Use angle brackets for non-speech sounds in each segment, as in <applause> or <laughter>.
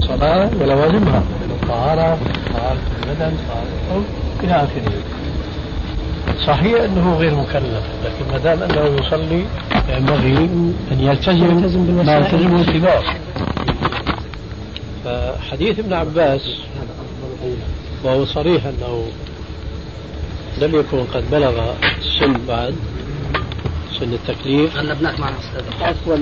صلاة ولوازمها الطهارة طهارة البدن طهارة إلى آخره. صحيح أنه غير مكلف لكن ما دام أنه يصلي ينبغي أن يلتزم ما يلتزمه اتباعه فحديث ابن عباس وهو صريح أنه لم يكن قد بلغ السن بعد سن التكليف. غلبناك معنا عفوا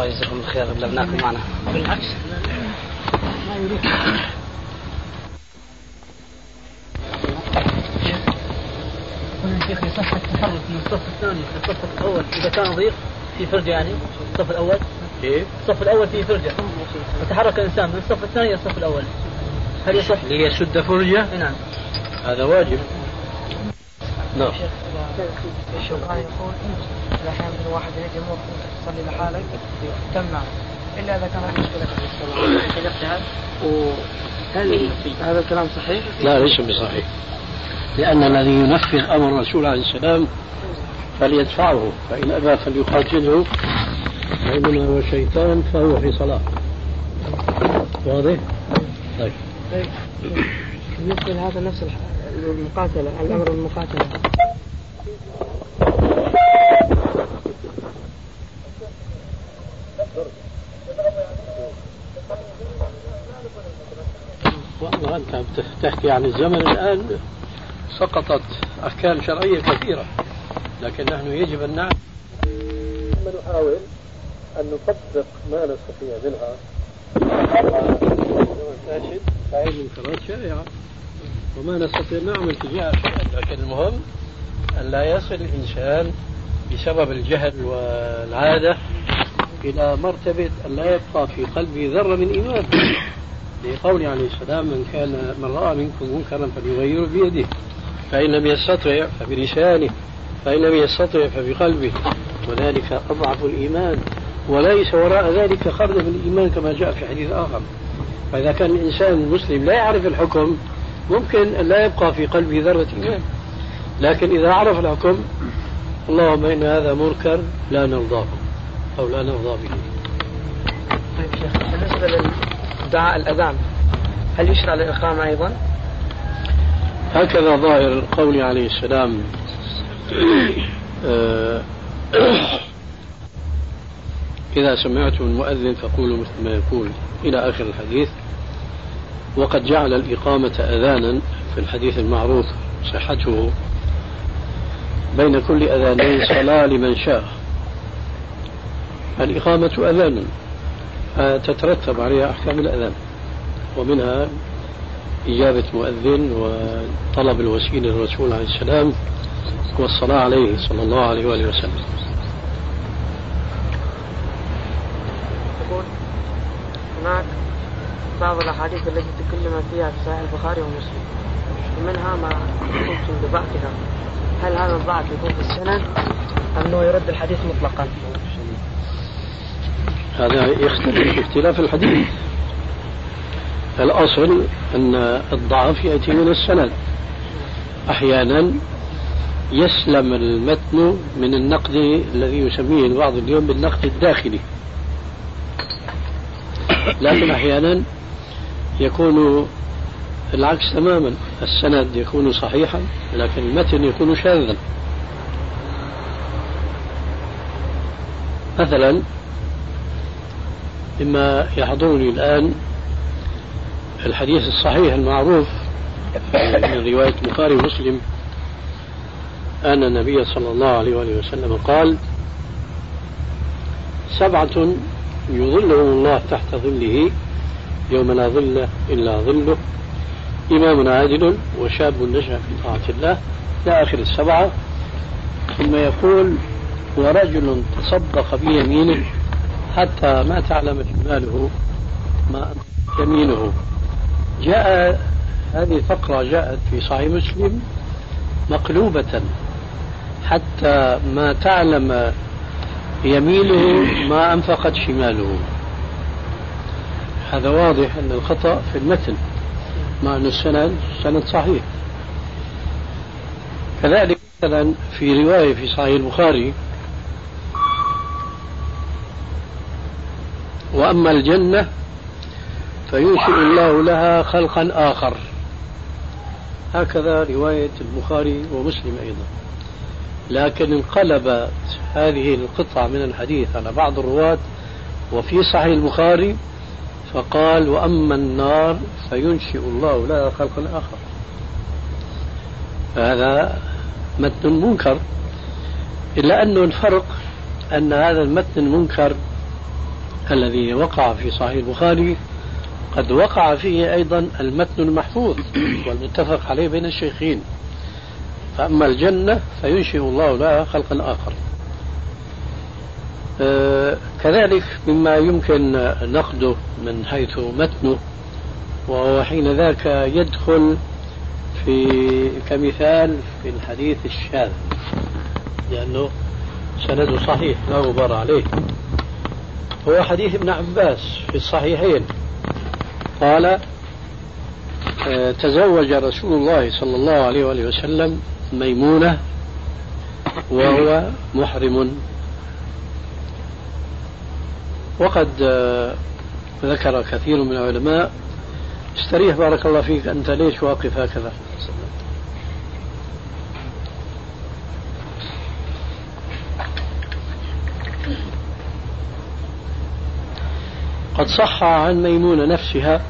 الله يجزيكم الخير. غلبناكم معنا بالعكس. ما يريد هنا شيخ يصح التحرك من الصف الثاني للصف الأول. إذا كان ضيق في فرجة يعني. الصف الأول. كيف؟ الصف الأول فيه فرجة. وتحرك الإنسان من الصف الثاني إلى الصف الأول. هل يصح؟ ليسد فرجة؟ إي نعم. هذا واجب. نعم. الشوكاني يقول اذا كان من واحد يجي مو تصلي لحالك تمنع إلا إذا كان عندك مشكلة في الصلاة. هل هذا الكلام صحيح؟ لا ليس بصحيح. لأن الذي ينفذ أمر الرسول عليه السلام فليدفعه فإن أبى فليقاتله فإنما هو شيطان فهو في صلاة. واضح؟ طيب. بالنسبة لهذا نفس الح- المقاتلة الأمر بالمقاتله والله أنت تحكي عن الزمن الآن سقطت أحكام شرعية كثيرة لكن نحن يجب أن نعلم ثم نحاول أن نطبق ما نستطيع منها. فاسد فعيد انفراد شائعة. وما نستطيع نعمل تجاه لكن المهم أن لا يصل الإنسان بسبب الجهل والعادة إلى مرتبة أن لا يبقى في قلبه ذرة من إيمان. لقوله عليه السلام من كان من رأى منكم منكرا فليغيره بيده فإن لم يستطع فبلسانه فإن لم يستطع فبقلبه. وذلك أضعف الإيمان وليس وراء ذلك خرج من الإيمان كما جاء في حديث آخر. فإذا كان الإنسان المسلم لا يعرف الحكم ممكن أن لا يبقى في قلبه ذرة إيمان لكن إذا عرف الحكم اللهم إن هذا منكر لا نرضاه أو لا نرضى به. طيب شيخ بالنسبة لدعاء الأذان. هل يشرع الاقامه أيضا؟ هكذا ظاهر قول عليه السلام آه، إذا سمعتم المؤذن فقولوا مثل ما يقول. إلى آخر الحديث وقد جعل الإقامة أذانا في الحديث المعروف صحته بين كل أذانين صلاة لمن شاء. الإقامة أذان تترتب عليها أحكام الأذان ومنها إجابة مؤذن وطلب الوسيلة للرسول عليه السلام والصلاة عليه صلى الله عليه وآله وسلم هناك بعض الأحاديث التي تكلم فيها في صحيح البخاري ومسلم ومنها ما قلتم بضعفها هل هذا الضعف يكون في السند أم أنه يرد الحديث مطلقا؟ هذا يختلف اختلاف الحديث. الأصل أن الضعف يأتي من السند. أحيانا يسلم المتن من النقد الذي يسميه البعض اليوم بالنقد الداخلي. لكن أحيانا يكون العكس تماما. السند يكون صحيحا لكن المتن يكون شاذا. مثلا مما يحضرني الآن الحديث الصحيح المعروف من رواية البخاري ومسلم أن النبي صلى الله عليه وآله وسلم قال سبعة يظلهم الله تحت ظله يوم لا ظل إلا ظله إمام عادل وشاب نشأ في طاعة الله إلى آخر السبعة ثم يقول ورجل تصدق بيمينه حتى ما تعلم شماله ما يمينه جاء هذه الفقرة جاءت في صحيح مسلم مقلوبة حتى ما تعلم يمينه ما أنفقت شماله. هذا واضح أن الخطأ في المتن مع أن السند سند صحيح. كذلك مثلا في رواية في صحيح البخاري وأما الجنة فينشئ الله لها خلقا آخر. هكذا رواية البخاري ومسلم أيضا. لكن انقلبت هذه القطعة من الحديث. على بعض الرواة وفي صحيح البخاري فقال وأما النار فينشئ الله لها خلقا آخر. هذا متن منكر إلا أنه الفرق أن هذا المتن المنكر الذي وقع في صحيح البخاري قد وقع فيه أيضا المتن المحفوظ والمتفق عليه بين الشيخين. فأما الجنة فينشئ الله لها خلقا آخر. آه كذلك مما يمكن نقده من حيث متنه وهو حين ذاك يدخل في كمثال في الحديث الشاذ لأنه سنده صحيح لا غبار عليه. هو حديث ابن عباس في الصحيحين. قال آه، تزوج رسول الله صلى الله عليه وآله وسلم ميمونة وهو محرم. وقد آه، ذكر كثير من العلماء استريح بارك الله فيك أنت ليش واقف هكذا؟ قد صح عن ميمونة نفسها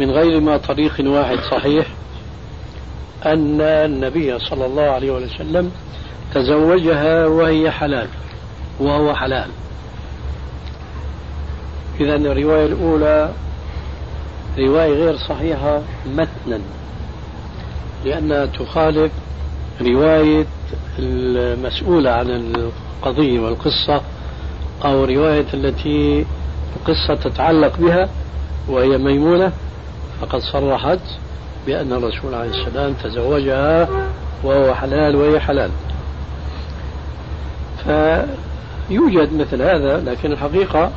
من غير ما طريق واحد صحيح أن النبي صلى الله عليه وسلم تزوجها وهي حلال وهو حلال. إذا الرواية الأولى رواية غير صحيحة متنا لأنها تخالف رواية المسؤولة عن القضية والقصة أو رواية التي القصة تتعلق بها وهي ميمونة فقد صرحت بأن الرسول عليه السلام تزوجها وهو حلال وهي حلال. فيوجد مثل هذا لكن الحقيقة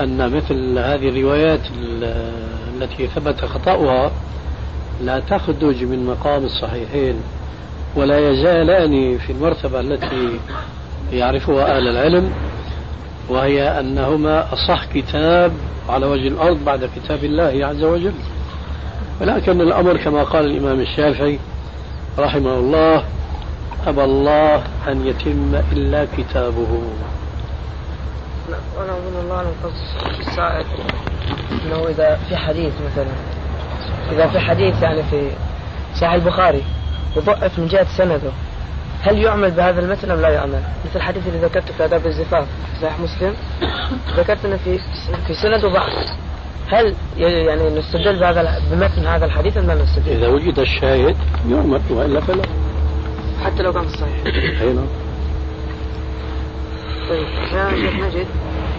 أن مثل هذه الروايات التي ثبت خطأها لا تخرج من مقام الصحيحين ولا يزالان في المرتبة التي يعرفها أهل العلم. وهي أنهما أصح كتاب على وجه الأرض بعد كتاب الله عز وجل. ولكن الأمر كما قال الإمام الشافعي رحمه الله أبى الله أن يتم إلا كتابه. وأنا أظن الله قصد السائل أنه إذا في حديث مثلا إذا في حديث يعني في صحيح البخاري وضعف من جهة سنده. هل يعمل بهذا المثل أم لا يعمل؟ مثل الحديث اللي ذكرته في آداب الزفاف في صحيح مسلم ذكرت أنه في في سنده ضعف هل يعني نستدل بهذا بمتن هذا الحديث أم لا نستدل؟ إذا وجد الشاهد يعمل وإلا فلا حتى لو كان في الصحيح أي نعم طيب يا شيخ نجد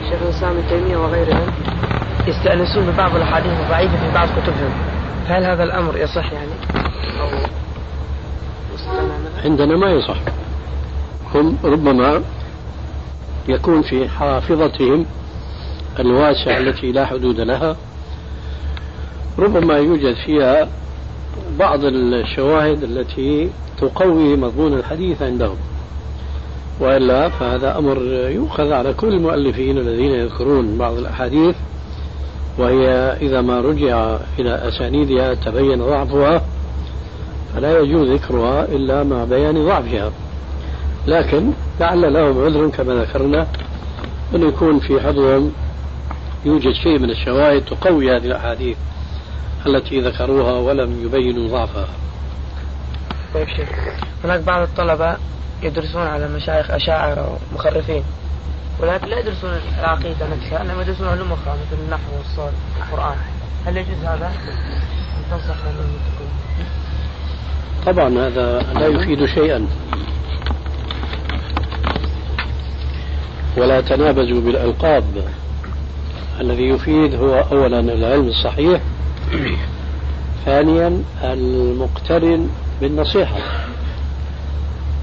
شيخ الإسلام ابن تيمية وغيرهم يستأنسون ببعض الأحاديث الضعيفة في بعض كتبهم فهل هذا الأمر يصح يعني؟ أو عندنا ما يصح. هم ربما يكون في حافظتهم الواسعة التي لا حدود لها. ربما يوجد فيها بعض الشواهد التي تقوي مضمون الحديث عندهم. وإلا فهذا أمر يؤخذ على كل المؤلفين الذين يذكرون بعض الأحاديث. وهي إذا ما رجع إلى أسانيدها تبين ضعفها. فلا يجوز ذكرها إلا مع بيان ضعفها لكن لعل لهم عذر كما ذكرنا أن يكون في حظهم يوجد شيء من الشواهد تقوي هذه الأحاديث التي ذكروها ولم يبينوا ضعفها طيب شيخ هناك بعض الطلبة يدرسون على مشايخ أشاعرة ومخرفين ولكن لا يدرسون العقيدة نفسها إنما يدرسون علوم أخرى مثل النحو والصرف والقرآن هل يجوز هذا؟ تنصح لهم يتركون؟ طبعا هذا لا يفيد شيئا. ولا تنابزوا بالألقاب. الذي يفيد هو أولا العلم الصحيح ثانيا المقترن بالنصيحة.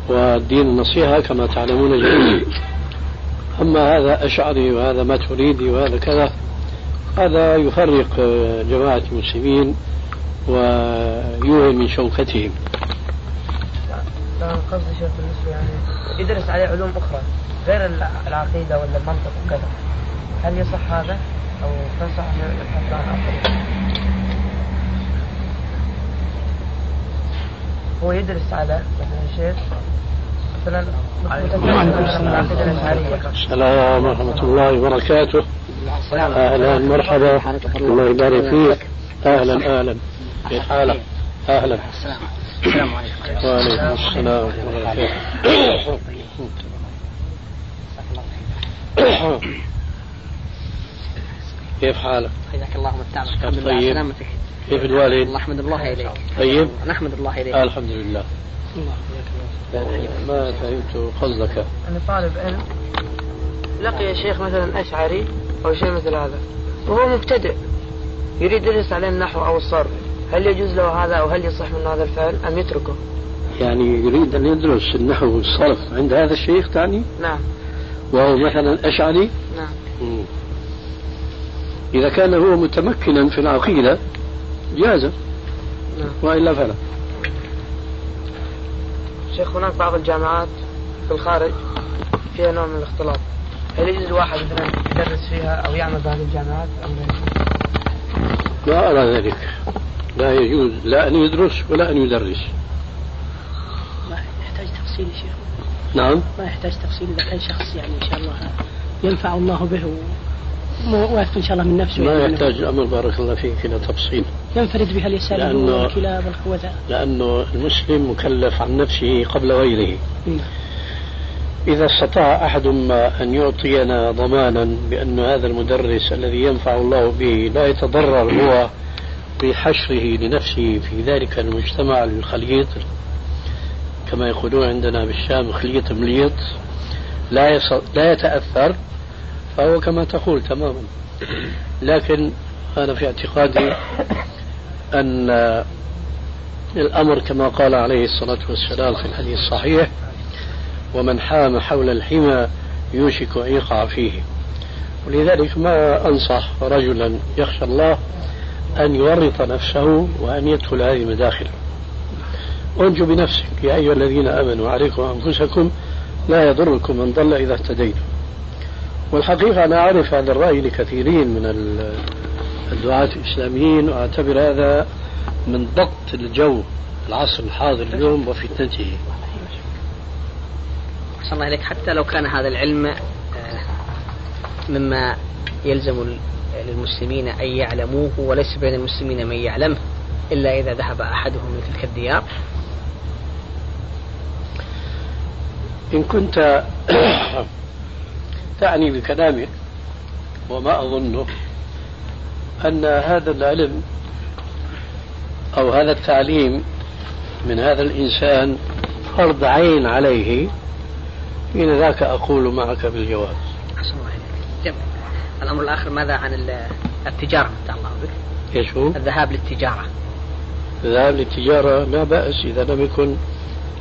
والدين النصيحة كما تعلمون جميعا. أما هذا أشعري وهذا ما تريدي وهذا كذا هذا يفرق جماعة المسلمين ويوهي من شوكتهم لا قصدي شيخ بالنسبة يعني يدرس عليه علوم أخرى غير العقيدة ولا المنطق وكذا. هل يصح هذا؟ أو تنصح أن يبحث عن هو يدرس على مثلا شيخ مثلا السلام ورحمة الله وبركاته. أهلا مرحبا. الله يبارك فيك. أهلا أهلا. كيف حالك؟ أهلا. السلام عليكم وعليكم السلام ورحمة الله. كيف حالك؟ حياك الله ومتعنا طيب. سلامتك. كيف الوالد؟ نحمد الله اليك طيب. نحمد الله اليك الحمد لله. ما فهمت قصدك. أنا طالب علم لقي شيخ مثلا أشعري أو شيء مثل هذا. وهو مبتدئ. يريد يدرس عليه النحو أو الصرف. هل يجوز له هذا أو هل يصح من هذا الفعل أم يتركه؟ يعني يريد أن يدرس النحو والصرف عند هذا الشيخ تعني؟ نعم وهو مثلا أشعري؟ نعم مم. إذا كان هو متمكنا في العقيدة جاز نعم. وإلا فلا شيخ هناك بعض الجامعات في الخارج فيها نوع من الاختلاط هل يجوز الواحد مثلا يدرس فيها أو يعمل بهذه الجامعات أم لا لا أرى ذلك لا يجوز لا أن يدرس ولا أن يدرس. ما يحتاج تفصيل شيخ. نعم. ما يحتاج تفصيل إذا كان شخص يعني إن شاء الله ينفع الله به واثق إن شاء الله من نفسه. ما يحتاج الأمر بارك الله فيك إلى تفصيل. ينفرد بها لأنه- والكلاب والخوذة لأنه المسلم مكلف عن نفسه قبل غيره. نعم. إذا استطاع أحد ما أن يعطينا ضمانا بأن هذا المدرس الذي ينفع الله به لا يتضرر هو بحشره لنفسه في ذلك المجتمع الخليط كما يقولون عندنا بالشام خليط مليط لا. لا يتأثر فهو كما تقول تماما لكن أنا في اعتقادي أن الأمر كما قال عليه الصلاة والسلام في الحديث الصحيح ومن حام حول الحمى يوشك أن يقع فيه ولذلك ما أنصح رجلا يخشى الله أن يورط نفسه وأن يدخل هذه المداخل. أنجو بنفسك يا أيها الذين آمنوا عليكم أنفسكم لا يضركم من ضل إذا اهتديتم. والحقيقة أنا أعرف هذا الرأي لكثيرين من ال- الدعاة الإسلاميين وأعتبر هذا من ضبط الجو العصر الحاضر اليوم وفتنته الله إليك. حتى لو كان هذا العلم آه، مما يلزم للمسلمين أن يعلموه وليس بين المسلمين من يعلمه إلا إذا ذهب أحدهم من تلك الديار. إن كنت <coughs> تعني بكلامك وما أظنه أن هذا العلم أو هذا التعليم من هذا الإنسان فرض عين عليه حين ذاك أقول معك بالجواز أحسن الله إليك جميل الأمر الآخر ماذا عن ال- التجارة متى الله؟ بك إيش هو؟ الذهاب للتجارة. الذهاب للتجارة لا بأس إذا لم يكن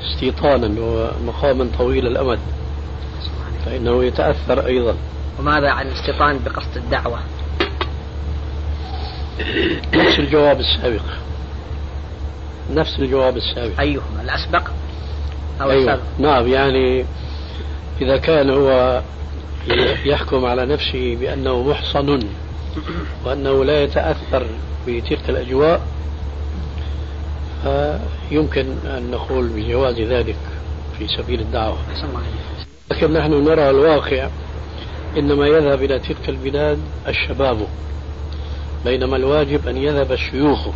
استيطانا ومقاما طويل الأمد. فإنه يتأثر أيضا. وماذا عن الاستيطان بقصد الدعوة؟ نفس الجواب السابق. نفس الجواب السابق. أيهما الأسبق أو أيوة. السابق؟ نعم يعني إذا كان هو يحكم على نفسه بأنه محصن وأنه لا يتأثر بتلك الأجواء فيمكن أن نقول بجواز ذلك في سبيل الدعوة. لكن نحن نرى الواقع إنما يذهب إلى تلك البلاد الشباب بينما الواجب أن يذهب الشيوخ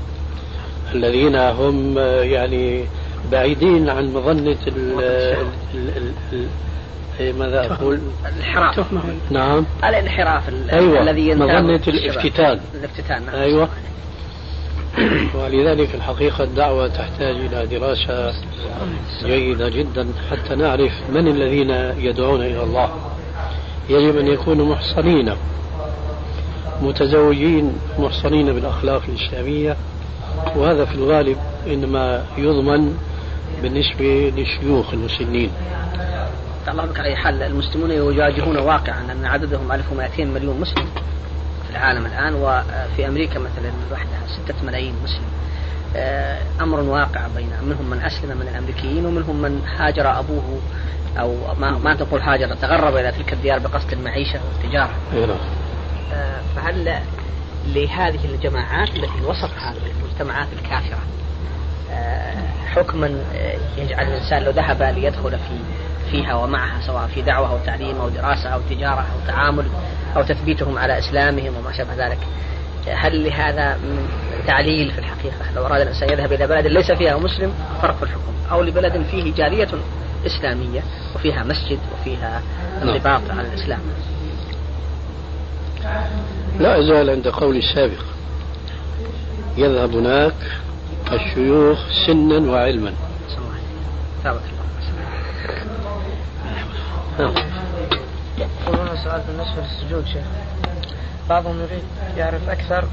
الذين هم يعني بعيدين عن مظنة إيه ماذا أقول؟ الانحراف. نعم. الانحراف ال- أيوة الذي مظنة. الافتتان. الافتتان نعم. أيوة. <coughs> ولذلك الحقيقة الدعوة تحتاج إلى دراسة جيدة جدا حتى نعرف من الذين يدعون إلى الله. يجب أن يكونوا محصنين متزوجين محصنين بالأخلاق الإسلامية. وهذا في الغالب إنما يضمن بالنسبة للشيوخ المسنين. الله بك على حال المسلمون يواجهون واقعا أن عددهم 1200 مليون مسلم في العالم الآن وفي أمريكا مثلا وحدها 6 ملايين مسلم آه، أمر واقع بين منهم من أسلم من الأمريكيين ومنهم من هاجر أبوه أو ما, ما تقول هاجر تغرب إلى تلك الديار بقصد المعيشة والتجارة أي نعم. آه، فهل لهذه الجماعات التي وسط هذه المجتمعات الكافرة آه، حكما يجعل الإنسان لو ذهب ليدخل في فيها ومعها سواء في دعوة أو تعليم أو دراسة أو تجارة أو تعامل أو تثبيتهم على إسلامهم وما شابه ذلك. هل لهذا من تعليل في الحقيقة؟ لو أراد الإنسان يذهب إلى بلد ليس فيها مسلم فرق في الحكم. أو لبلد فيه جالية إسلامية وفيها مسجد وفيها انضباط على الإسلام. لا أزال عند قولي السابق. يذهب هناك الشيوخ سنا وعلما. ثابت الله. نعم. هنا سؤال بالنسبة للسجود شيخ. بعضهم يريد يعرف أكثر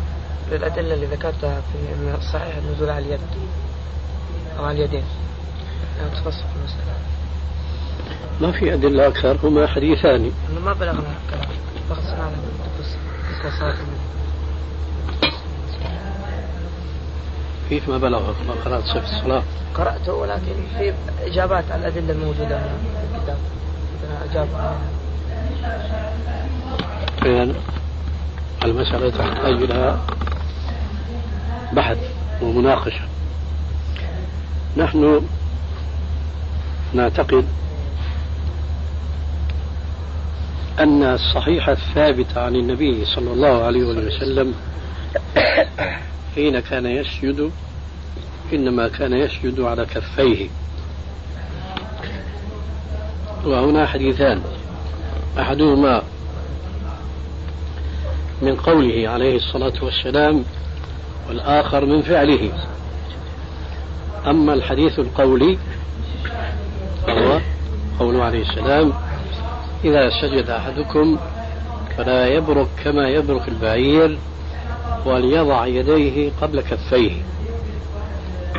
للأدلة اللي ذكرتها في أن الصحيح النزول على اليد أو على اليدين. يعني تفصل في المسألة. ما في أدلة أكثر؟ هما حديثان. ما بلغنا كلام. بخصنا على التفصيل مثل صلاة النبي. كيف ما بلغ؟ ما قرأت صفة الصلاة. قرأته ولكن في إجابات على الأدلة الموجودة هنا في الكتاب إذا المسألة تحتاج إلى بحث ومناقشة. نحن نعتقد أن الصحيح الثابت عن النبي صلى الله عليه وسلم حين كان يسجد إنما كان يسجد على كفيه. وهنا حديثان. أحدهما من قوله عليه الصلاة والسلام والآخر من فعله. أما الحديث القولي فهو قوله عليه السلام إذا سجد أحدكم فلا يبرك كما يبرك البعير وليضع يديه قبل كفيه.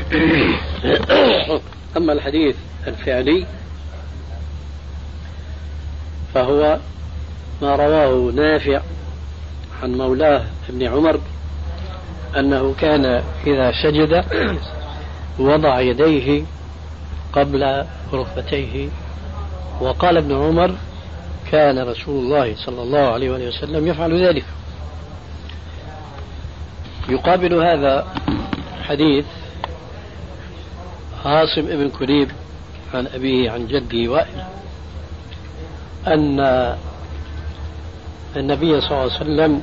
<coughs> أما الحديث الفعلي فهو ما رواه نافع عن مولاه ابن عمر أنه كان إذا سجد وضع يديه قبل ركبتيه وقال ابن عمر كان رسول الله صلى الله عليه وسلم يفعل ذلك. يقابل هذا حديث عاصم ابن كليب عن أبيه عن جده وائل أن النبي صلى الله عليه وسلم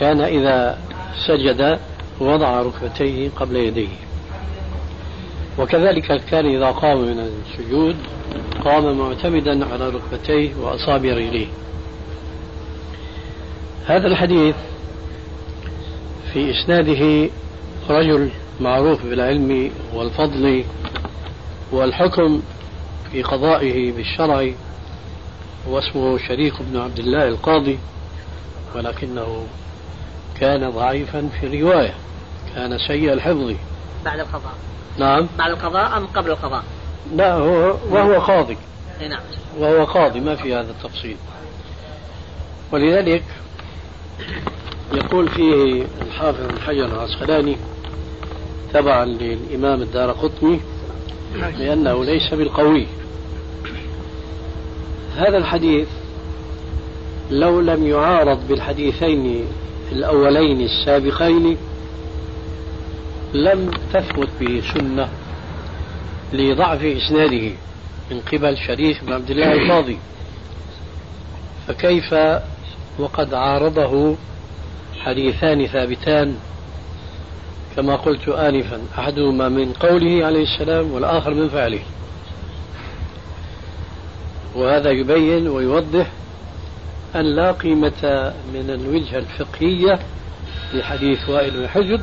كان إذا سجد وضع ركبتيه قبل يديه. وكذلك كان إذا قام من السجود قام معتمدا على ركبتيه وأصابع رجليه. هذا الحديث في إسناده رجل معروف بالعلم والفضل والحكم في قضائه بالشرع واسمه شريك بن عبد الله القاضي ولكنه كان ضعيفا في الرواية كان سيء الحفظ. بعد القضاء. نعم. بعد القضاء أم قبل القضاء؟ لا هو وهو قاضي. نعم. وهو قاضي ما في هذا التفصيل. ولذلك يقول فيه الحافظ بن حجر العسقلاني تبعا للإمام الدار قطني لأنه ليس بالقوي. هذا الحديث لو لم يعارض بالحديثين الأولين السابقين لم تثبت به سنة لضعف إسناده من قبل شريك بن عبد الله القاضي. فكيف وقد عارضه حديثان ثابتان؟ كما قلت آنفا أحدهما من قوله عليه السلام والآخر من فعله. وهذا يبين ويوضح أن لا قيمة من الوجهة الفقهية لحديث وائل بن حجر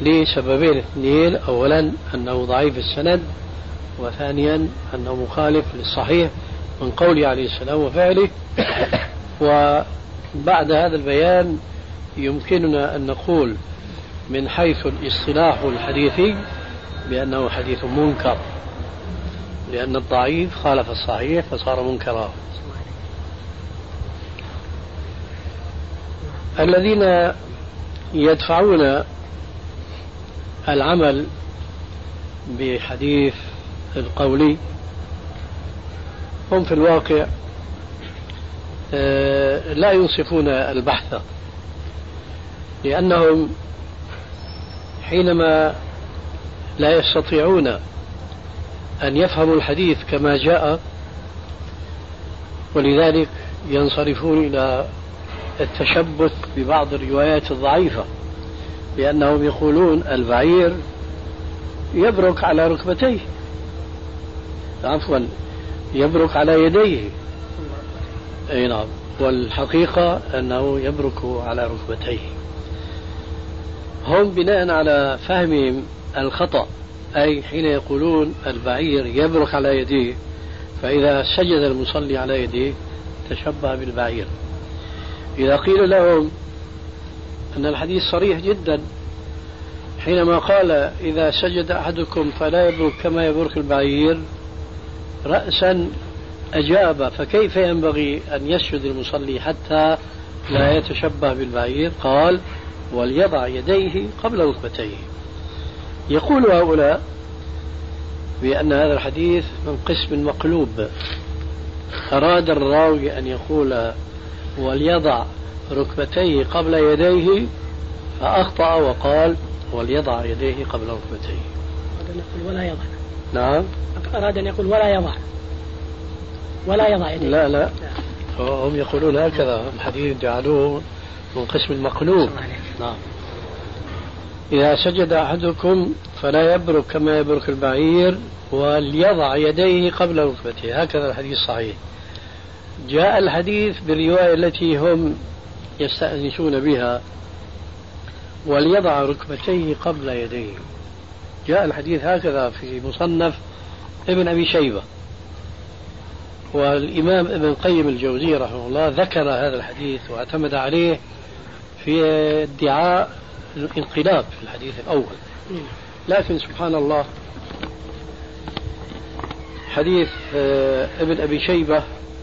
لسببين اثنين أولا أنه ضعيف السند وثانيا أنه مخالف للصحيح من قوله عليه السلام وفعله. <coughs> وبعد هذا البيان يمكننا أن نقول من حيث الاصطلاح الحديثي بأنه حديث منكر. لأن الضعيف خالف الصحيح فصار منكرا. الذين يدفعون العمل بحديث القولي هم في الواقع آه، لا ينصفون البحث لأنهم حينما لا يستطيعون أن يفهموا الحديث كما جاء ولذلك ينصرفون إلى التشبث ببعض الروايات الضعيفة لأنهم يقولون البعير يبرك على ركبتيه. عفوا يبرك على يديه. أي نعم والحقيقة أنه يبرك على ركبتيه. هم بناء على فهمهم الخطأ. أي حين يقولون البعير يبرك على يديه فإذا سجد المصلي على يديه تشبه بالبعير. إذا قيل لهم أن الحديث صريح جدا حينما قال إذا سجد أحدكم فلا يبرك كما يبرك البعير رأسا أجاب فكيف ينبغي أن يسجد المصلي حتى لا يتشبه بالبعير؟ قال وليضع يديه قبل ركبتيه. يقول هؤلاء بأن هذا الحديث من قسم مقلوب أراد الراوي أن يقول وليضع ركبتيه قبل يديه فأخطأ وقال وليضع يديه قبل ركبتيه. أراد أن يقول ولا يضع. نعم. أراد أن يقول ولا يضع. ولا يضع يديه. لا لا. هم يقولون هكذا الحديث جعلوه من قسم المقلوب نعم. إذا سجد أحدكم فلا يبرك كما يبرك البعير وليضع يديه قبل ركبته. هكذا الحديث صحيح. جاء الحديث بالرواية التي هم يستأنسون بها. وليضع ركبتيه قبل يديه. جاء الحديث هكذا في مصنف ابن أبي شيبة. والإمام ابن قيم الجوزي رحمه الله ذكر هذا الحديث واعتمد عليه في ادعاء الانقلاب في الحديث الأول. لكن سبحان الله حديث آه، ابن أبي شيبة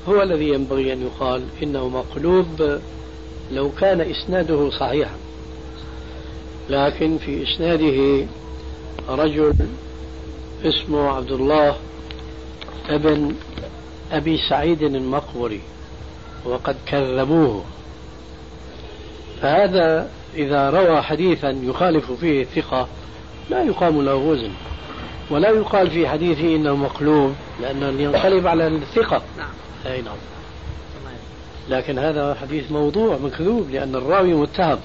هو الذي ينبغي أن يقال إنه مقلوب لو كان إسناده صحيحا لكن في إسناده رجل اسمه عبد الله ابن أبي سعيد المقبري وقد كذبوه. فهذا إذا روى حديثا يخالف فيه الثقة لا يقام له وزن. ولا يقال في حديثه إنه مقلوب لأنه ينقلب على الثقة. نعم. أي نعم. لكن هذا حديث موضوع مكذوب لأن الراوي متهم.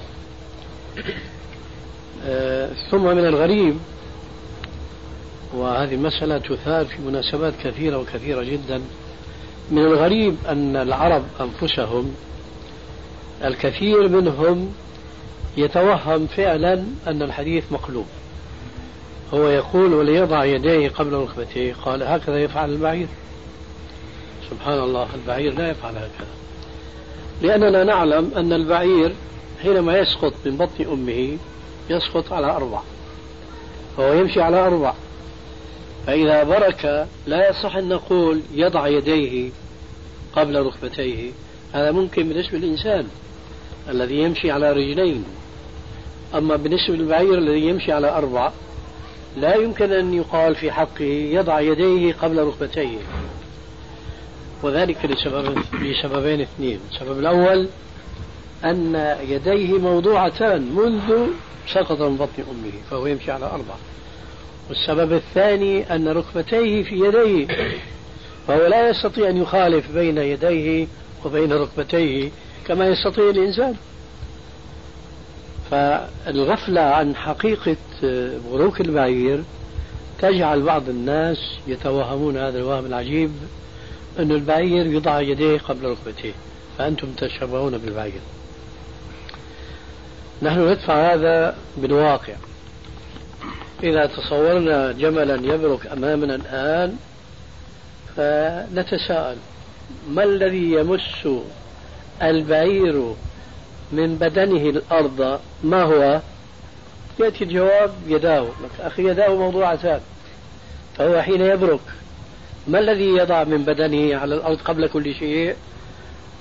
آه ثم من الغريب وهذه مسألة تثار في مناسبات كثيرة وكثيرة جدا. من الغريب أن العرب أنفسهم الكثير منهم يتوهم فعلا أن الحديث مقلوب. هو يقول وليضع يديه قبل ركبتيه قال هكذا يفعل البعير. سبحان الله البعير لا يفعل هكذا. لأننا نعلم أن البعير حينما يسقط من بطن أمه يسقط على أربع فهو يمشي على أربع. فإذا برك لا يصح أن نقول يضع يديه قبل ركبتيه. هذا ممكن بالنسبة للإنسان. الذي يمشي على رجلين. أما بالنسبة للبعير الذي يمشي على أربع لا يمكن أن يقال في حقه يضع يديه قبل ركبتيه. وذلك لسبب لسببين اثنين. السبب الأول أن يديه موضوعتان منذ سقط من بطن أمه فهو يمشي على أربع. والسبب الثاني أن ركبتيه في يديه فهو لا يستطيع أن يخالف بين يديه وبين ركبتيه. كما يستطيع الإنسان. فالغفلة عن حقيقة بروك البعير تجعل بعض الناس يتوهمون هذا الوهم العجيب أن البعير يضع يديه قبل ركبتيه فأنتم تشبهون بالبعير. نحن ندفع هذا بالواقع. إذا تصورنا جملا يبرك أمامنا الآن فنتساءل ما الذي يمس البعير من بدنه الأرض ما هو؟ يأتي الجواب يداه. أخي يداه موضوعتان فهو حين يبرك. ما الذي يضع من بدنه على الأرض قبل كل شيء؟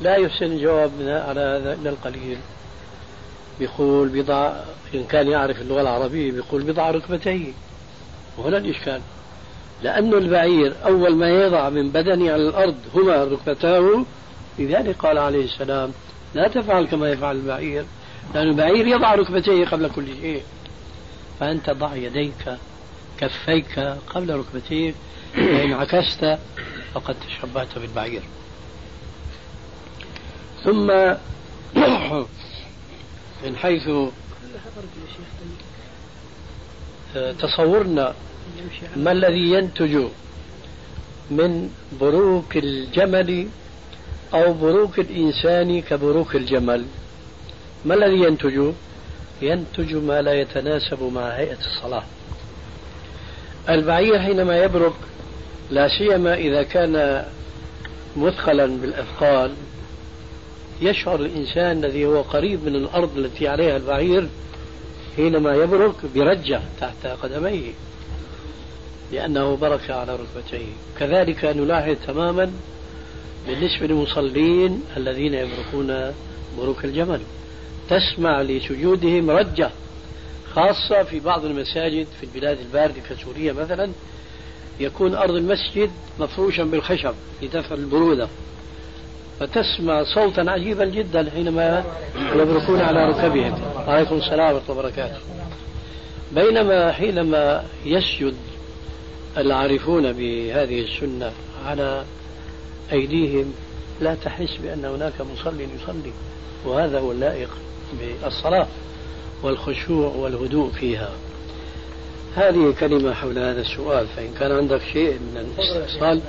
لا يحسن الجواب على هذا إلا القليل. بيقول بضع إن كان يعرف اللغة العربية بيقول بضع ركبتيه. وهنا الإشكال. لأن البعير أول ما يضع من بدنه على الأرض هما ركبتاه لذلك قال عليه السلام لا تفعل كما يفعل البعير لأن البعير يضع ركبتيه قبل كل شيء. فأنت ضع يديك كفيك قبل ركبتيك فإن عكست فقد تشبهت بالبعير. ثم <clears throat> من حيث تصورنا ما الذي ينتج من بروك الجمل أو بروك الإنسان كبروك الجمل. ما الذي ينتج؟ ينتج ما لا يتناسب مع هيئة الصلاة. البعير حينما يبرك لا سيما إذا كان مثقلا بالأثقال يشعر الإنسان الذي هو قريب من الأرض التي عليها البعير حينما يبرك برجة تحت قدميه لأنه برك على ركبتيه. كذلك نلاحظ تماما بالنسبة للمصلين الذين يبركون بروك الجمل تسمع لسجودهم رجة خاصة في بعض المساجد في البلاد الباردة كسوريا مثلا. يكون أرض المسجد مفروشا بالخشب لدفع البرودة. فتسمع صوتا عجيبا جدا حينما يبركون على ركبهم. عليكم السلام ورحمة الله وبركاته. بينما حينما يسجد العارفون بهذه السنة على أيديهم لا تحس بأن هناك مصلي يصلي وهذا هو اللائق بالصلاة والخشوع والهدوء فيها. هذه كلمة حول هذا السؤال فإن كان عندك شيء من الاستفصال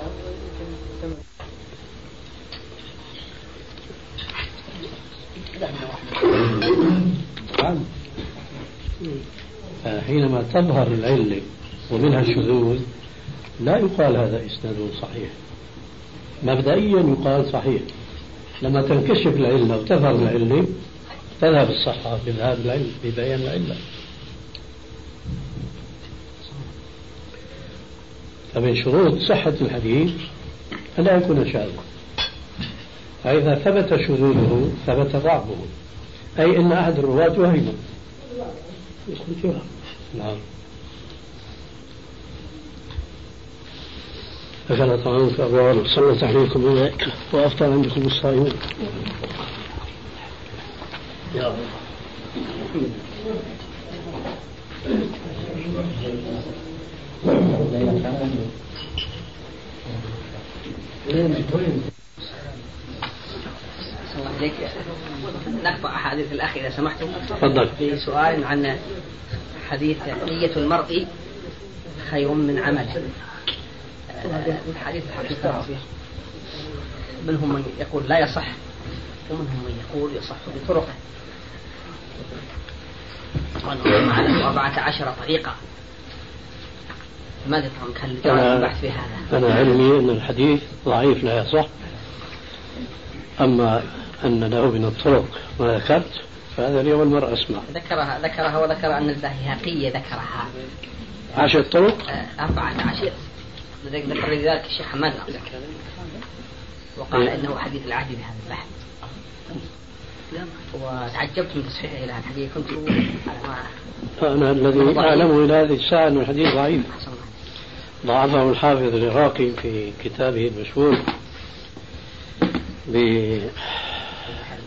حينما تظهر العلة ومنها الشذوذ لا يقال هذا إسناد صحيح. مبدئيا يقال صحيح. لما تنكشف العلة وتظهر العلة تذهب الصحة بذهاب العلم ببيان العلة. فمن شروط صحة الحديث أن لا يكون شاذا. فإذا ثبت شذوذه ثبت ضعفه. أي أن أحد الرواة وهم نعم. أكل طعامك أبواب صلت عليكم الملائكة وأفطر عندكم الصائمون يا رب نقطع أحاديث الأخ إذا سمحتم. تفضل. بسؤال عن حديث نية المرء خير من عمله. الحديث الحقيقة منهم من يقول لا يصح ومنهم من يقول يصح بطرقه. وأنه على أربعة عشر طريقة. ماذا تظن هل البحث في هذا؟ أنا علمي أن الحديث ضعيف لا يصح. أما أن له من الطرق ما ذكرت فهذا اليوم المرء أسمع. ذكرها ذكرها وذكر أن البيهقي ذكرها. عشر طرق؟ آه، أربعة عشر. ذكر لذلك الشيخ حماد وقال إيه. إنه حديث العهد بهذا البحث وتعجبت من تصحيحه إلى الحديث. كنت أنا الذي أعلمه إلى هذه الساعة أن الحديث ضعيف. ضعفه الحافظ العراقي في كتابه المشهور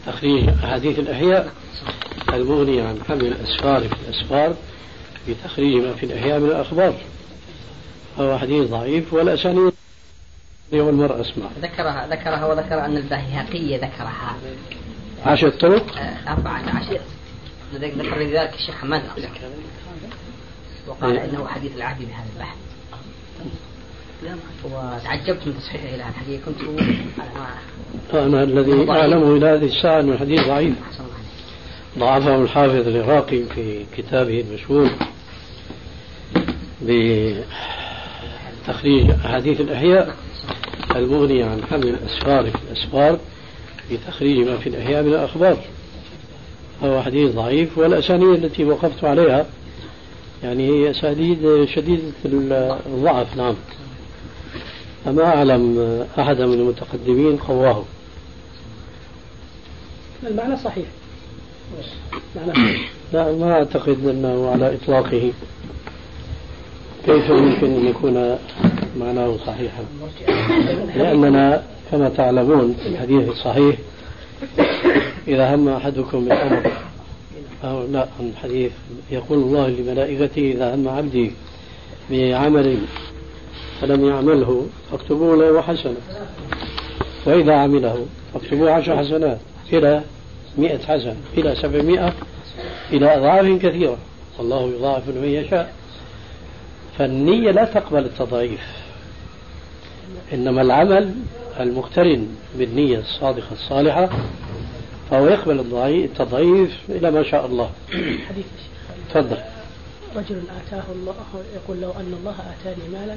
بتخريج أحاديث الإحياء المغني عن حمل الأسفار في الأسفار بتخريج ما في الإحياء من الأخبار. هو حديث ضعيف والأسانيد يوم المرء أسمع ذكرها ذكرها وذكر أن البيهقي ذكرها. عشر طرق؟ آه، أربعة عشر. ذكر لذلك الشيخ حماد. وقال إيه. إنه حديث العهد بهذا البحث. وتعجبت من تصحيحه إلى الحديث كنت على أنا الذي أعلمه إلى هذه الساعة أن الحديث ضعيف. ضعفه الحافظ العراقي في كتابه المشهور بتخريج أحاديث الإحياء المغني عن حمل الأسفار في الأسفار بتخريج ما في الإحياء من الأخبار. هو حديث ضعيف والأسانيد التي وقفت عليها يعني هي أسانيد شديدة الضعف نعم. فما أعلم أحدا من المتقدمين قواه. المعنى صحيح. لا ما أعتقد أنه على إطلاقه. كيف يمكن أن يكون معناه صحيحا؟ لأننا كما تعلمون في الحديث الصحيح إذا هم أحدكم بالأمر أو لا الحديث يقول الله لملائكته إذا هم عبدي بعمل فلم يعمله فاكتبوا له حسنة. وإذا عمله فاكتبوا عشر حسنات إلى مئة حسنة إلى سبعمائة إلى أضعاف كثيرة. والله يضاعف لمن يشاء. فالنية لا تقبل التضعيف. إنما العمل المقترن بالنية الصادقة الصالحة فهو يقبل التضعيف إلى ما شاء الله. حديث تفضل. رجل آتاه الله يقول لو أن الله آتاني مالا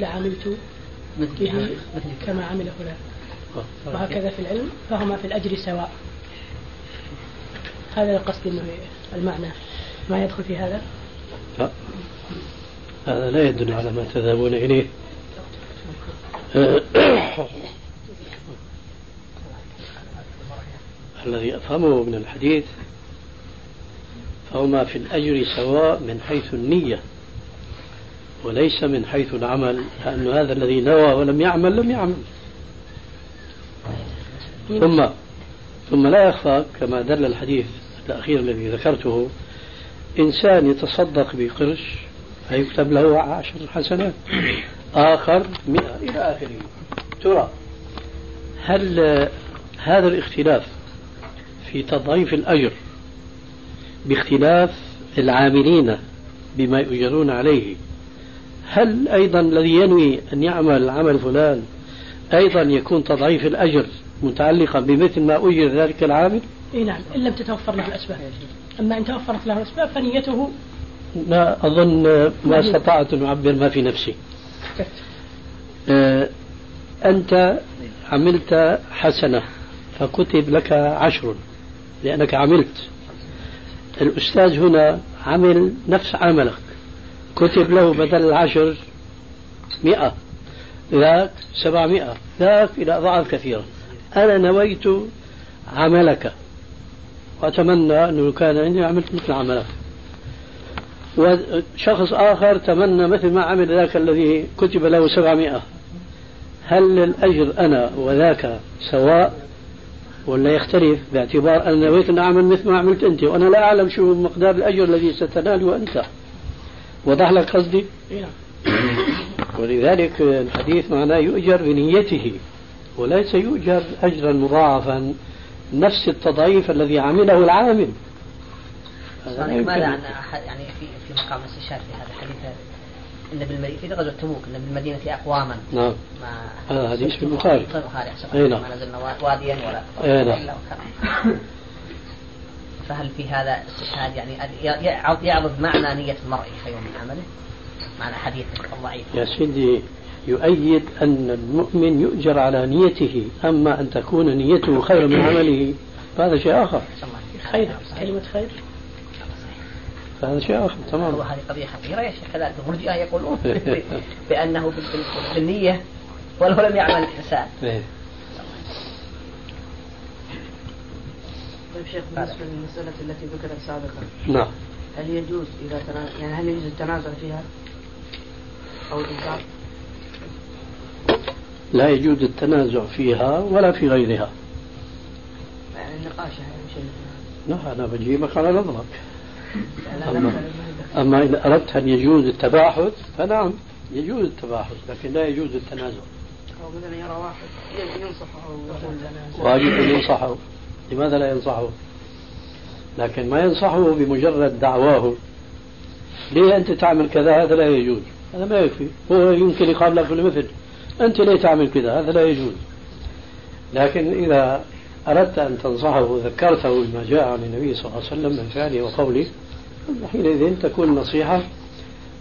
لعملت به كما عمل فلان. وهكذا في العلم فهما في الأجر سواء. هذا القصد أنه المعنى. ما يدخل في هذا؟ لا. هذا لا يدل على ما تذهبون إليه. <coughs> الذي أفهمه من الحديث فهما في الأجر سواء من حيث النية وليس من حيث العمل لأن هذا الذي نوى ولم يعمل لم يعمل. ثم ثم لا يخفى كما دل الحديث الأخير الذي ذكرته إنسان يتصدق بقرش فيكتب له عشر حسنات. آخر مئة إلى آخره. ترى هل هذا الاختلاف في تضعيف الأجر باختلاف العاملين بما يؤجرون عليه هل أيضا الذي ينوي أن يعمل عمل فلان أيضا يكون تضعيف الأجر متعلقا بمثل ما أجر ذلك العامل؟ اي نعم إن لم تتوفر له الأسباب. أما إن توفرت له الأسباب فنيته لا أظن ما استطعت أن أعبر ما في نفسي. آه أنت عملت حسنة فكتب لك عشر لأنك عملت. الأستاذ هنا عمل نفس عملك. كتب له بدل العشر مئة ذاك سبعمائة ذاك إلى أضعاف كثيرة. أنا نويت عملك وأتمنى أنه كان عندي عملت مثل عملك. وشخص آخر تمنى مثل ما عمل ذاك الذي كتب له سبعمائة. هل الأجر أنا وذاك سواء ولا يختلف باعتبار أن نويت أن أعمل مثل ما عملت أنت؟ وأنا لا أعلم شو مقدار الأجر الذي ستناله أنت. وضح لك قصدي؟ نعم. ولذلك الحديث معناه يؤجر بنيته وليس يؤجر أجرا مضاعفا. نفس التضعيف الذي عمله العامل. ماذا عن يعني في في مقام الاستشهاد في هذا الحديث؟ إن بالمدينة في غزوة تبوك إن بالمدينة أقواما. نعم. هذا حديث في البخاري البخاري أي نعم. ما نزلنا واديا ولا أي نعم. فهل في هذا استشهاد؟ يعني يعرض معنى نية المرء خير من عمله؟ معنى حديث الضعيف يا سيدي يؤيد أن المؤمن يؤجر على نيته أما أن تكون نيته خير من عمله فهذا شيء آخر. خير كلمة خير. هذا شيء آخر تمام. هذه قضية خطيرة يا شيخ كذلك المرجئة يقولون <laughs> <laughs> بأنه بالنية ولو لم يعمل الإنسان إيه. طيب شيخ بالنسبة للمسألة التي ذكرت سابقا نعم. هل يجوز إذا تنا... يعني هل يجوز التنازع فيها؟ أو الإنكار؟ لا يجوز التنازع فيها ولا في غيرها. يعني النقاش شيء. لا أنا بجيبك على نظرك. أما, أما إذا أردت أن يجوز التباحث فنعم يجوز التباحث لكن لا يجوز التنازع. أو مثلا يرى واحد. ينصحه. واجب أن ينصحه. لماذا لا ينصحه؟ لكن ما ينصحه بمجرد دعواه ليه أنت تعمل كذا؟ هذا لا يجوز. هذا ما يكفي. هو يمكن يقال لك بالمثل أنت ليه تعمل كذا؟ هذا لا يجوز. لكن إذا أردت أن تنصحه وذكرته بما جاء عن النبي صلى الله عليه وسلم من فعله وقوله حينئذ تكون نصيحة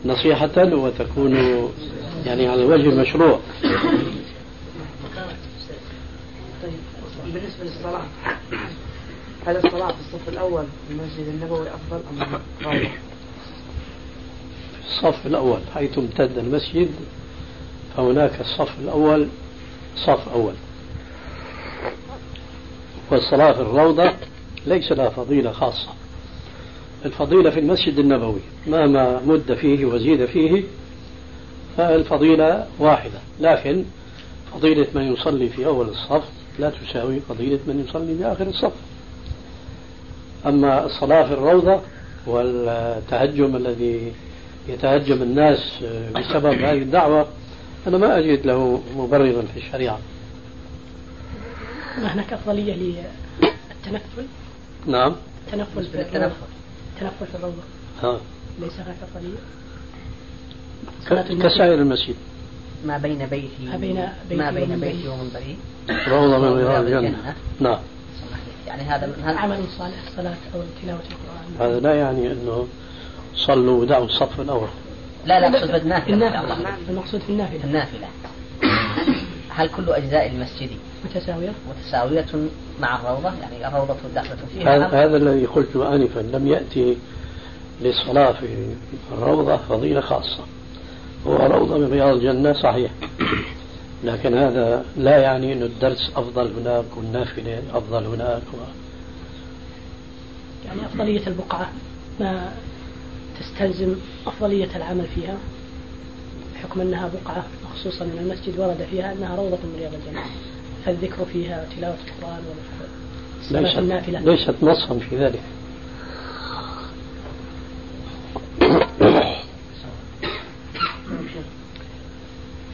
نصيحة وتكون يعني على الوجه المشروع بالنسبة للصلاة هل الصلاة في الصف الأول في المسجد النبوي أفضل أم غيره؟ الصف الأول حيث امتد المسجد فهناك الصف الأول صف أول. والصلاة في الروضة ليس لها فضيلة خاصة. الفضيلة في المسجد النبوي مهما مد فيه وزيد فيه فالفضيلة واحدة لكن فضيلة من يصلي في أول الصف لا تساوي فضيلة من يصلي في آخر الصف. أما الصلاة في الروضة والتهجم الذي يتهجم الناس بسبب هذه الدعوة أنا ما أجد له مبررا في الشريعة. هناك أفضلية للتنفل؟ نعم. التنفل في التنفل في الروضة ها. ليس هناك أفضلية كسائر المسجد. ما بين بيتي ما بين بيتي ما بين. بيتي ومنبري روضة من رياض الجنة. نعم. يعني هذا هذا عمل صالح الصلاة أو تلاوة القرآن. هذا لا يعني أنه صلوا ودعوا الصف الأول. لا لا أقصد بالنافلة. النافلة. المقصود في النافلة. النافلة. هل كل أجزاء المسجد متساوية؟ متساوية مع الروضة يعني الروضة داخله فيها. هذا الذي قلته آنفا لم يأتي للصلاة في الروضة فضيلة خاصة. هو روضة من رياض الجنة صحيح. لكن هذا لا يعني أن الدرس أفضل هناك والنافلة أفضل هناك. و... يعني أفضلية البقعة ما تستلزم أفضلية العمل فيها؟ بحكم أنها بقعة مخصوصة من المسجد ورد فيها أنها روضة من رياض الجنة. فالذكر فيها وتلاوة القرآن والصلاة ليست, النافلة. ليست نصا في ذلك.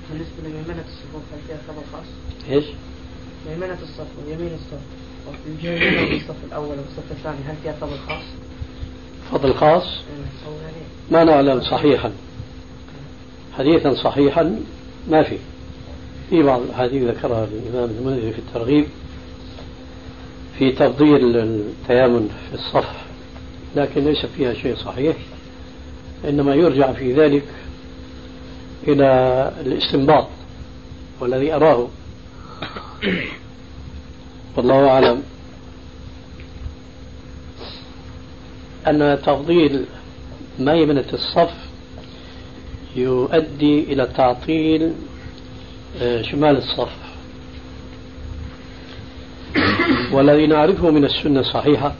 بالنسبة لميمنة الصفوف هل فيها خبر خاص؟ إيش؟ ميمنة الصف ويمين الصف. وفي الصف الأول والصف الثاني هل فيها فضل خاص؟ فضل خاص؟ إيه، ما نعلم صحيحا. حديثا صحيحا ما في. في بعض الأحاديث ذكرها الإمام المنذري في الترغيب في تفضيل التيامن في الصف لكن ليس فيها شيء صحيح إنما يرجع في ذلك إلى الاستنباط والذي أراه. والله أعلم أن تفضيل ميمنة الصف يؤدي إلى تعطيل شمال الصف والذي نعرفه من السنة الصحيحة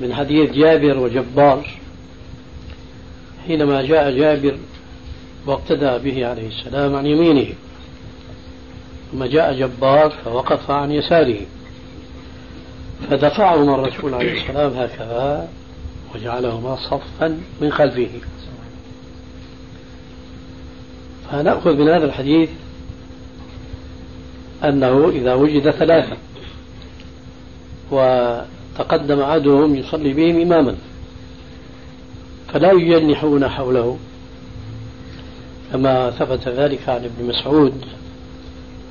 من حديث جابر وجبار حينما جاء جابر واقتدى به عليه السلام عن يمينه ثم جاء جبار فوقف عن يساره فدفعهما الرسول عليه السلام هكذا وجعلهما صفا من خلفه. فنأخذ من هذا الحديث أنه إذا وجد ثلاثة وتقدم أحدهم يصلي بهم إماما فلا يجنحون حوله كما ثبت ذلك عن ابن مسعود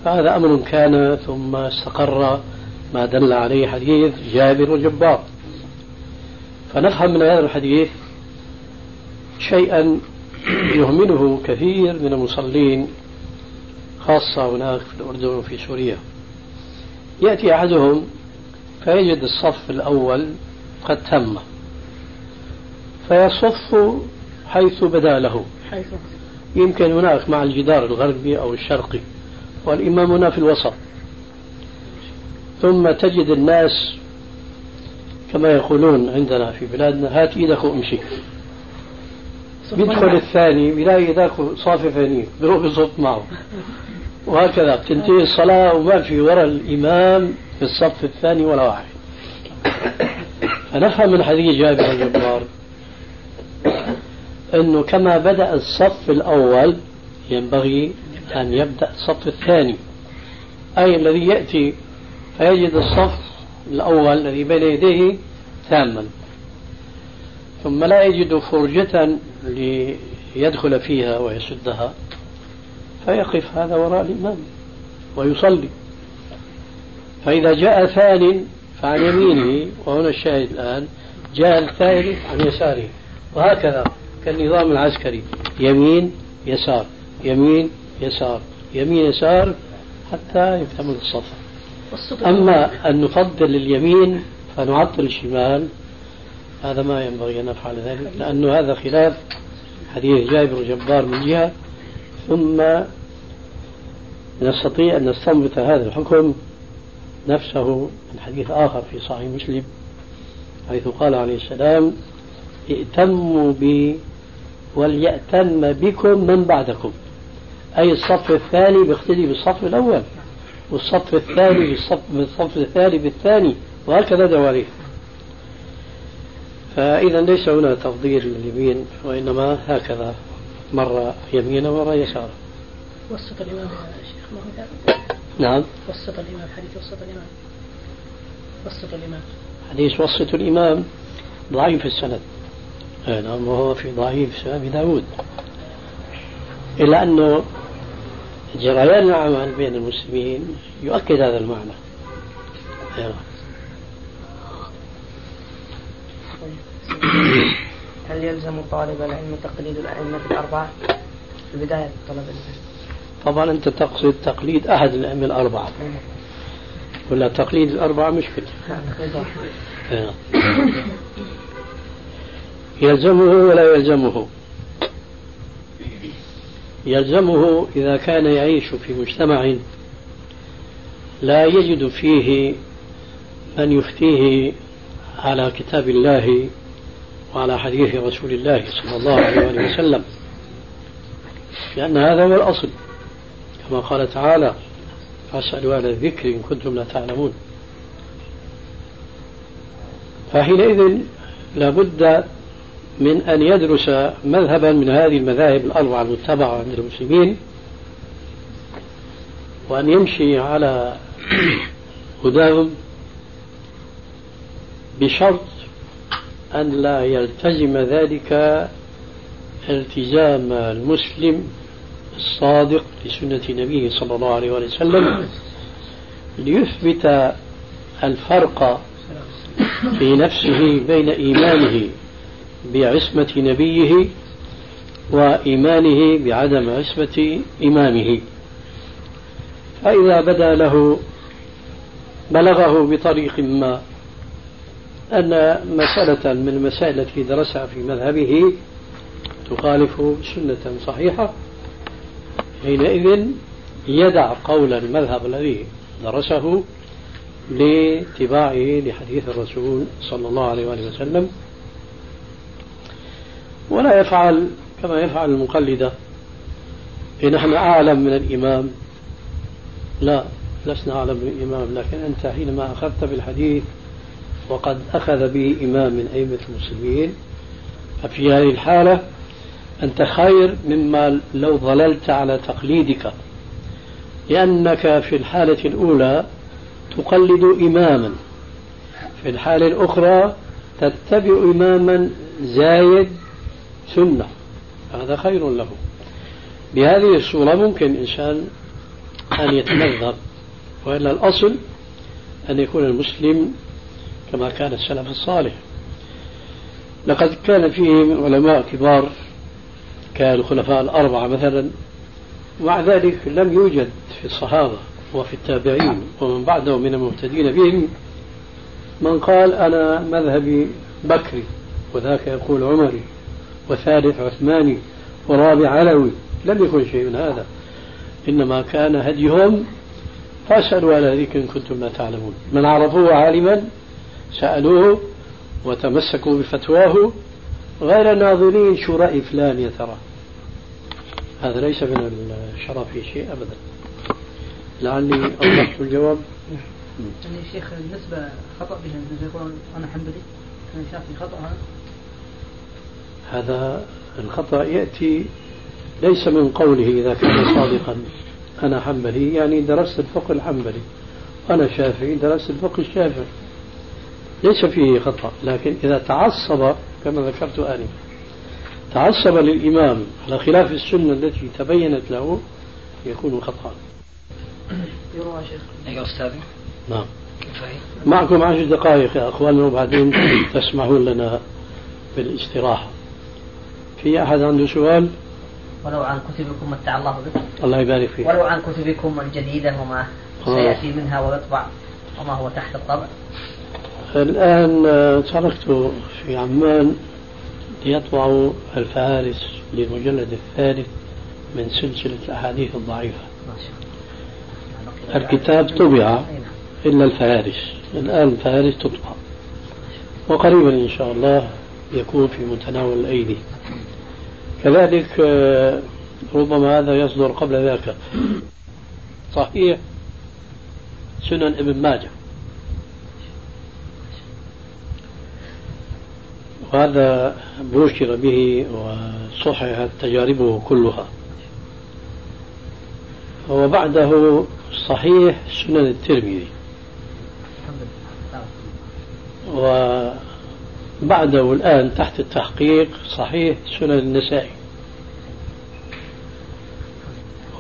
فهذا أمر كان ثم استقر ما دل عليه حديث جابر وجبار فنفهم من هذا الحديث شيئا يهمله كثير من المصلين خاصة هناك في الأردن وفي سوريا. يأتي أحدهم فيجد الصف الأول قد تم فيصف حيث بدا له. حيث. يمكن هناك مع الجدار الغربي أو الشرقي والإمام هنا في الوسط. ثم تجد الناس كما يقولون عندنا في بلادنا هات إيدك وامشي. بيدخل الثاني بيلاقي ذاك صافي ثاني بيروح يصف معه. وهكذا بتنتهي الصلاة وما في وراء الإمام في الصف الثاني ولا واحد. فنفهم من حديث جابر الجبار أنه كما بدأ الصف الأول ينبغي أن يبدأ الصف الثاني. أي الذي يأتي فيجد الصف الأول الذي بين يديه تاما. ثم لا يجد فرجة يدخل فيها ويسدها فيقف هذا وراء الإمام ويصلي. فإذا جاء ثان فعن يمينه وهنا الشاهد الآن جاء الثالث عن يساره. وهكذا كالنظام العسكري يمين يسار يمين يسار يمين يسار حتى يكتمل الصف. أما أن نفضل اليمين فنعطل الشمال هذا ما ينبغي أن نفعل ذلك لأن هذا خلاف حديث جابر جبار من جهة ثم نستطيع أن نستنبط هذا الحكم نفسه من حديث آخر في صحيح مسلم حيث قال عليه السلام ائتموا بي وليأتم بكم من بعدكم. أي الصف الثاني بيقتدي بالصف الأول والصف الثاني بالصف, بالصف الثاني بالثاني وهكذا دواليه فإذا ليس هنا تفضيل لليمين وإنما هكذا مرة يمينا ومرة يسارا وسط الإمام يا شيخ نعم. وسط الإمام حديث وسط الإمام. وسط الإمام. حديث وسط الإمام ضعيف السند. نعم وهو في ضعيف سنن داود. إلا أنه جريان العمل بين المسلمين يؤكد هذا المعنى نعم. هل يلزم طالب العلم تقليد الأئمة الأربعة؟ في بداية طلب العلم؟ طبعا أنت تقصد تقليد أحد الأئمة الأربعة. ولا تقليد الأربعة مشكلة نعم. يلزمه ولا يلزمه؟ يلزمه إذا كان يعيش في مجتمع لا يجد فيه من يفتيه على كتاب الله وعلى حديث رسول الله صلى الله عليه وسلم لأن هذا هو الأصل. كما قال تعالى فاسألوا أهل الذكر إن كنتم لا تعلمون. فحينئذ لابد من أن يدرس مذهبا من هذه المذاهب الأربعة المتبعة عند المسلمين وأن يمشي على هداهم بشرط أن لا يلتزم ذلك التزام المسلم الصادق لسنة نبيه صلى الله عليه وسلم ليثبت الفرق في نفسه بين إيمانه بعصمة نبيه وإيمانه بعدم عصمة إمامه. فإذا بدا له بلغه بطريق ما أن مسألة من المسائل التي درسها في مذهبه تخالف سنة صحيحة. حينئذ يدع قول المذهب الذي درسه لاتباعه لحديث الرسول صلى الله عليه وآله وسلم. ولا يفعل كما يفعل المقلدة نحن أعلم من الإمام. لا لسنا أعلم من الإمام لكن أنت حينما أخذت بالحديث وقد أخذ به إمام من أئمة المسلمين. ففي هذه الحالة أنت خير مما لو ظللت على تقليدك لأنك في الحالة الأولى تقلد إماما في الحالة الأخرى تتبع إماما زايد سنة هذا خير له. بهذه الصورة ممكن الإنسان أن يتمذهب وإلا الأصل أن يكون المسلم كما كان السلف الصالح. لقد كان فيهم علماء كبار كالخلفاء الأربعة مثلا ومع ذلك لم يوجد في الصحابة وفي التابعين ومن بعدهم من المهتدين بهم من قال أنا مذهبي بكري وذاك يقول عمري وثالث عثماني ورابع علوي. لم يكن شيء من هذا. إنما كان هديهم فاسألوا على إن كنتم لا تعلمون. من عرفوه عالما سألوه وتمسكوا بفتواه غير ناظرين شو رأي فلان يا ترى. هذا ليس من الشرف في شيء أبدا. لعلي أوضحت الجواب. يعني شيخ بالنسبة خطأ يقولون أنا حنبلي أنا شافي خطأ هذا. هذا الخطأ يأتي ليس من قوله إذا كان صادقا أنا حنبلي يعني درست الفقه الحنبلي. أنا شافعي درست الفقه الشافعي. ليس فيه خطأ لكن إذا تعصب كما ذكرت آنفا تعصب للإمام على خلاف السنة التي تبينت له يكون خطأ. يروى شيخ. أيها أستاذي نعم. معكم عشر دقائق يا أخواننا وبعدين تسمحون لنا بالاستراحة. في أحد عنده سؤال؟ ولو عن كتبكم متع الله بكم الله يبارك فيك. ولو عن كتبكم الجديدة وما آه. سيأتي منها ويطبع وما هو تحت الطبع. الآن تركت في عمان ليطبعوا الفهارس للمجلد الثالث من سلسلة الأحاديث الضعيفة. الكتاب طبع. إلا الفهارس الآن الفهارس تطبع. وقريبا إن شاء الله يكون في متناول الأيدي. كذلك ربما هذا يصدر قبل ذاك. صحيح سنن ابن ماجه. وهذا بشر به وصححت تجاربه كلها. وبعده صحيح سنن الترمذي. وبعده الآن تحت التحقيق صحيح سنن النسائي.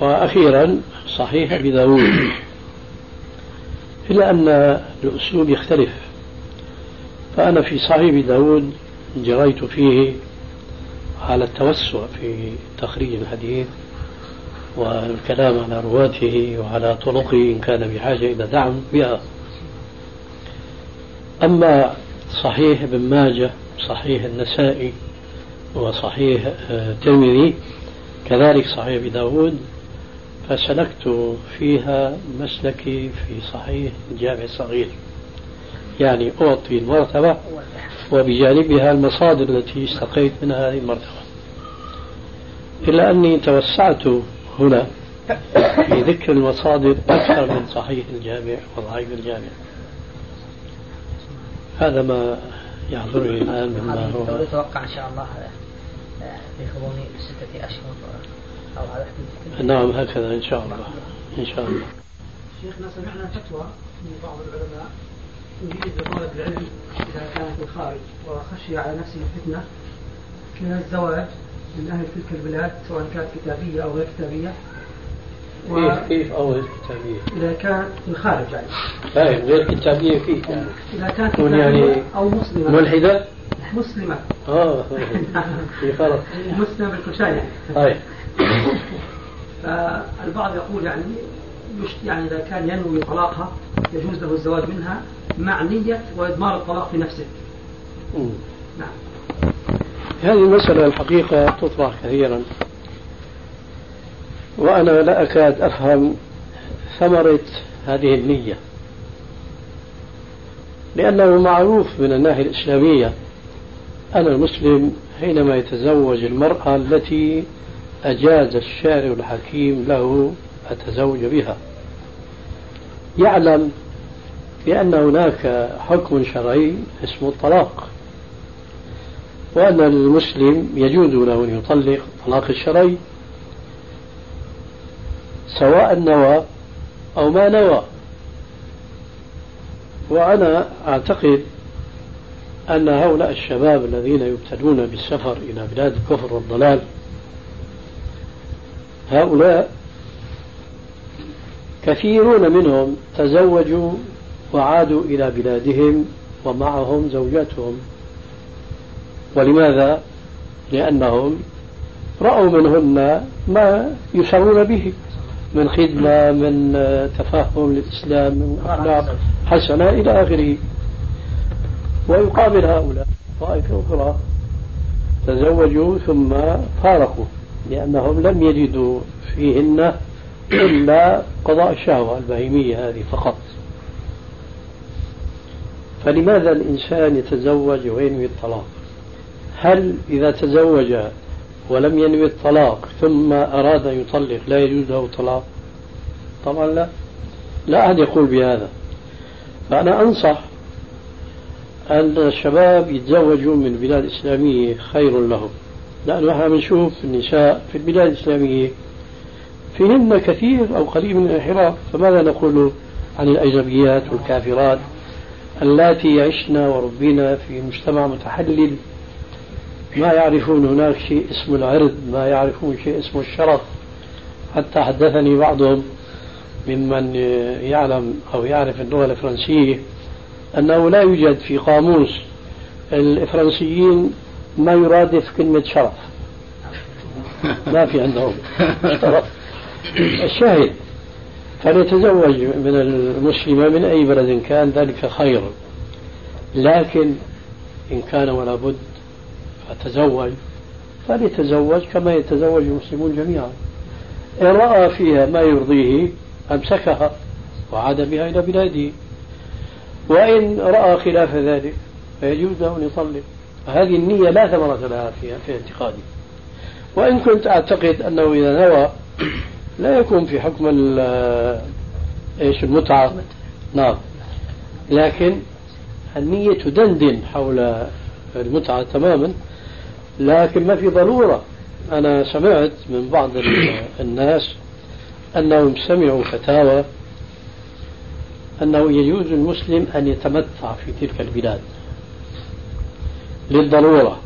وأخيرا صحيح أبي داود. إلا أن الأسلوب يختلف. فأنا في صحيح داود جريت فيه على التوسع في تخريج الحديث والكلام على رواته وعلى طرقه إن كان بحاجة إلى دعم بها. أما صحيح ابن ماجه صحيح النسائي وصحيح آه، الترمذي كذلك صحيح أبي داود فسلكت فيها مسلكي في صحيح الجامع الصغير. يعني أعطي المرتبة وبجانبها المصادر التي استقيت منها هذه المرتبة. إلا أني توسعت هنا في ذكر المصادر أكثر من صحيح الجامع وضعيف الجامع. هذا ما يحضرني الآن مما هو. يتوقع إن شاء الله آه، في غضون ستة أشهر أو على حدود نعم هكذا إن شاء الله. إن شاء الله. شيخنا سمعنا فتوى من بعض العلماء يجيز لطالب العلم إذا كان في الخارج وخشي على نفسه الفتنة. من الزواج من أهل تلك البلاد سواء كانت كتابية أو غير كتابية. كيف كيف أول كتابية؟ واذا كان في الخارج يعني. فاهم غير كتابية كيف يعني؟ إذا كانت يعني أو مسلمة. ملحدة؟ مسلمة. آه <laughs> في فرق. مسلمة بالكشايه يعني. طيب. فالبعض يقول يعني يعني إذا كان ينوي طلاقها يجوز له الزواج منها مع نية وإضمار الطلاق في نفسه. مم. نعم. هذه المسألة الحقيقة تطرح كثيرا وأنا لا أكاد أفهم ثمرة هذه النية لأنه معروف من الناحية الإسلامية أن المسلم حينما يتزوج المرأة التي أجاز الشارع الحكيم له التزوج بها. يعلم بأن هناك حكم شرعي اسمه الطلاق وأن المسلم يجوز له أن يطلق الطلاق الشرعي سواء نوى أو ما نوى. وأنا أعتقد أن هؤلاء الشباب الذين يبتلون بالسفر إلى بلاد الكفر والضلال هؤلاء كثيرون منهم تزوجوا وعادوا إلى بلادهم ومعهم زوجاتهم ولماذا؟ لأنهم رأوا منهن ما يسرون به من خدمة من تفهم للإسلام من أخلاق حسنة إلى آخره ويقابل هؤلاء طائفة أخرى تزوجوا ثم فارقوا لأنهم لم يجدوا فيهن <clears throat> إلا قضاء الشهوة البهيمية هذه فقط. فلماذا الإنسان يتزوج وينوي الطلاق؟ هل إذا تزوج ولم ينوي الطلاق ثم أراد أن يطلق لا يجوز له الطلاق طبعا لا. لا أحد يقول بهذا. فأنا أنصح أن الشباب يتزوجوا من بلاد إسلامية خير لهم. لأنه إحنا بنشوف النساء في البلاد الإسلامية فيهن كثير أو قليل من الانحراف فماذا نقول عن الأجنبيات والكافرات اللاتي عشنا وربينا في مجتمع متحلل؟ ما يعرفون هناك شيء اسمه العرض ما يعرفون شيء اسمه الشرف. حتى حدثني بعضهم ممن يعلم أو يعرف اللغة الفرنسية أنه لا يوجد في قاموس الفرنسيين ما يرادف كلمة شرف. <laughs> ما في عندهم شرف. الشاهد فليتزوج من المسلمة من أي بلد كان ذلك خير. لكن إن كان ولا بد فتزوج. فليتزوج كما يتزوج المسلمون جميعا. إن رأى فيها ما يرضيه أمسكها وعاد بها إلى بلاده. وإن رأى خلاف ذلك فيجوز له أن يطلق هذه النية لا ثمرة لها فيها في اعتقادي وإن كنت أعتقد أنه إذا نوى لا يكون في حكم إيش المتعة. نعم. لكن النية تدندن حول المتعة تماما. لكن ما في ضرورة. أنا سمعت من بعض <clears throat> الناس أنهم سمعوا فتاوى أنه يجوز المسلم أن يتمتع في تلك البلاد. للضرورة.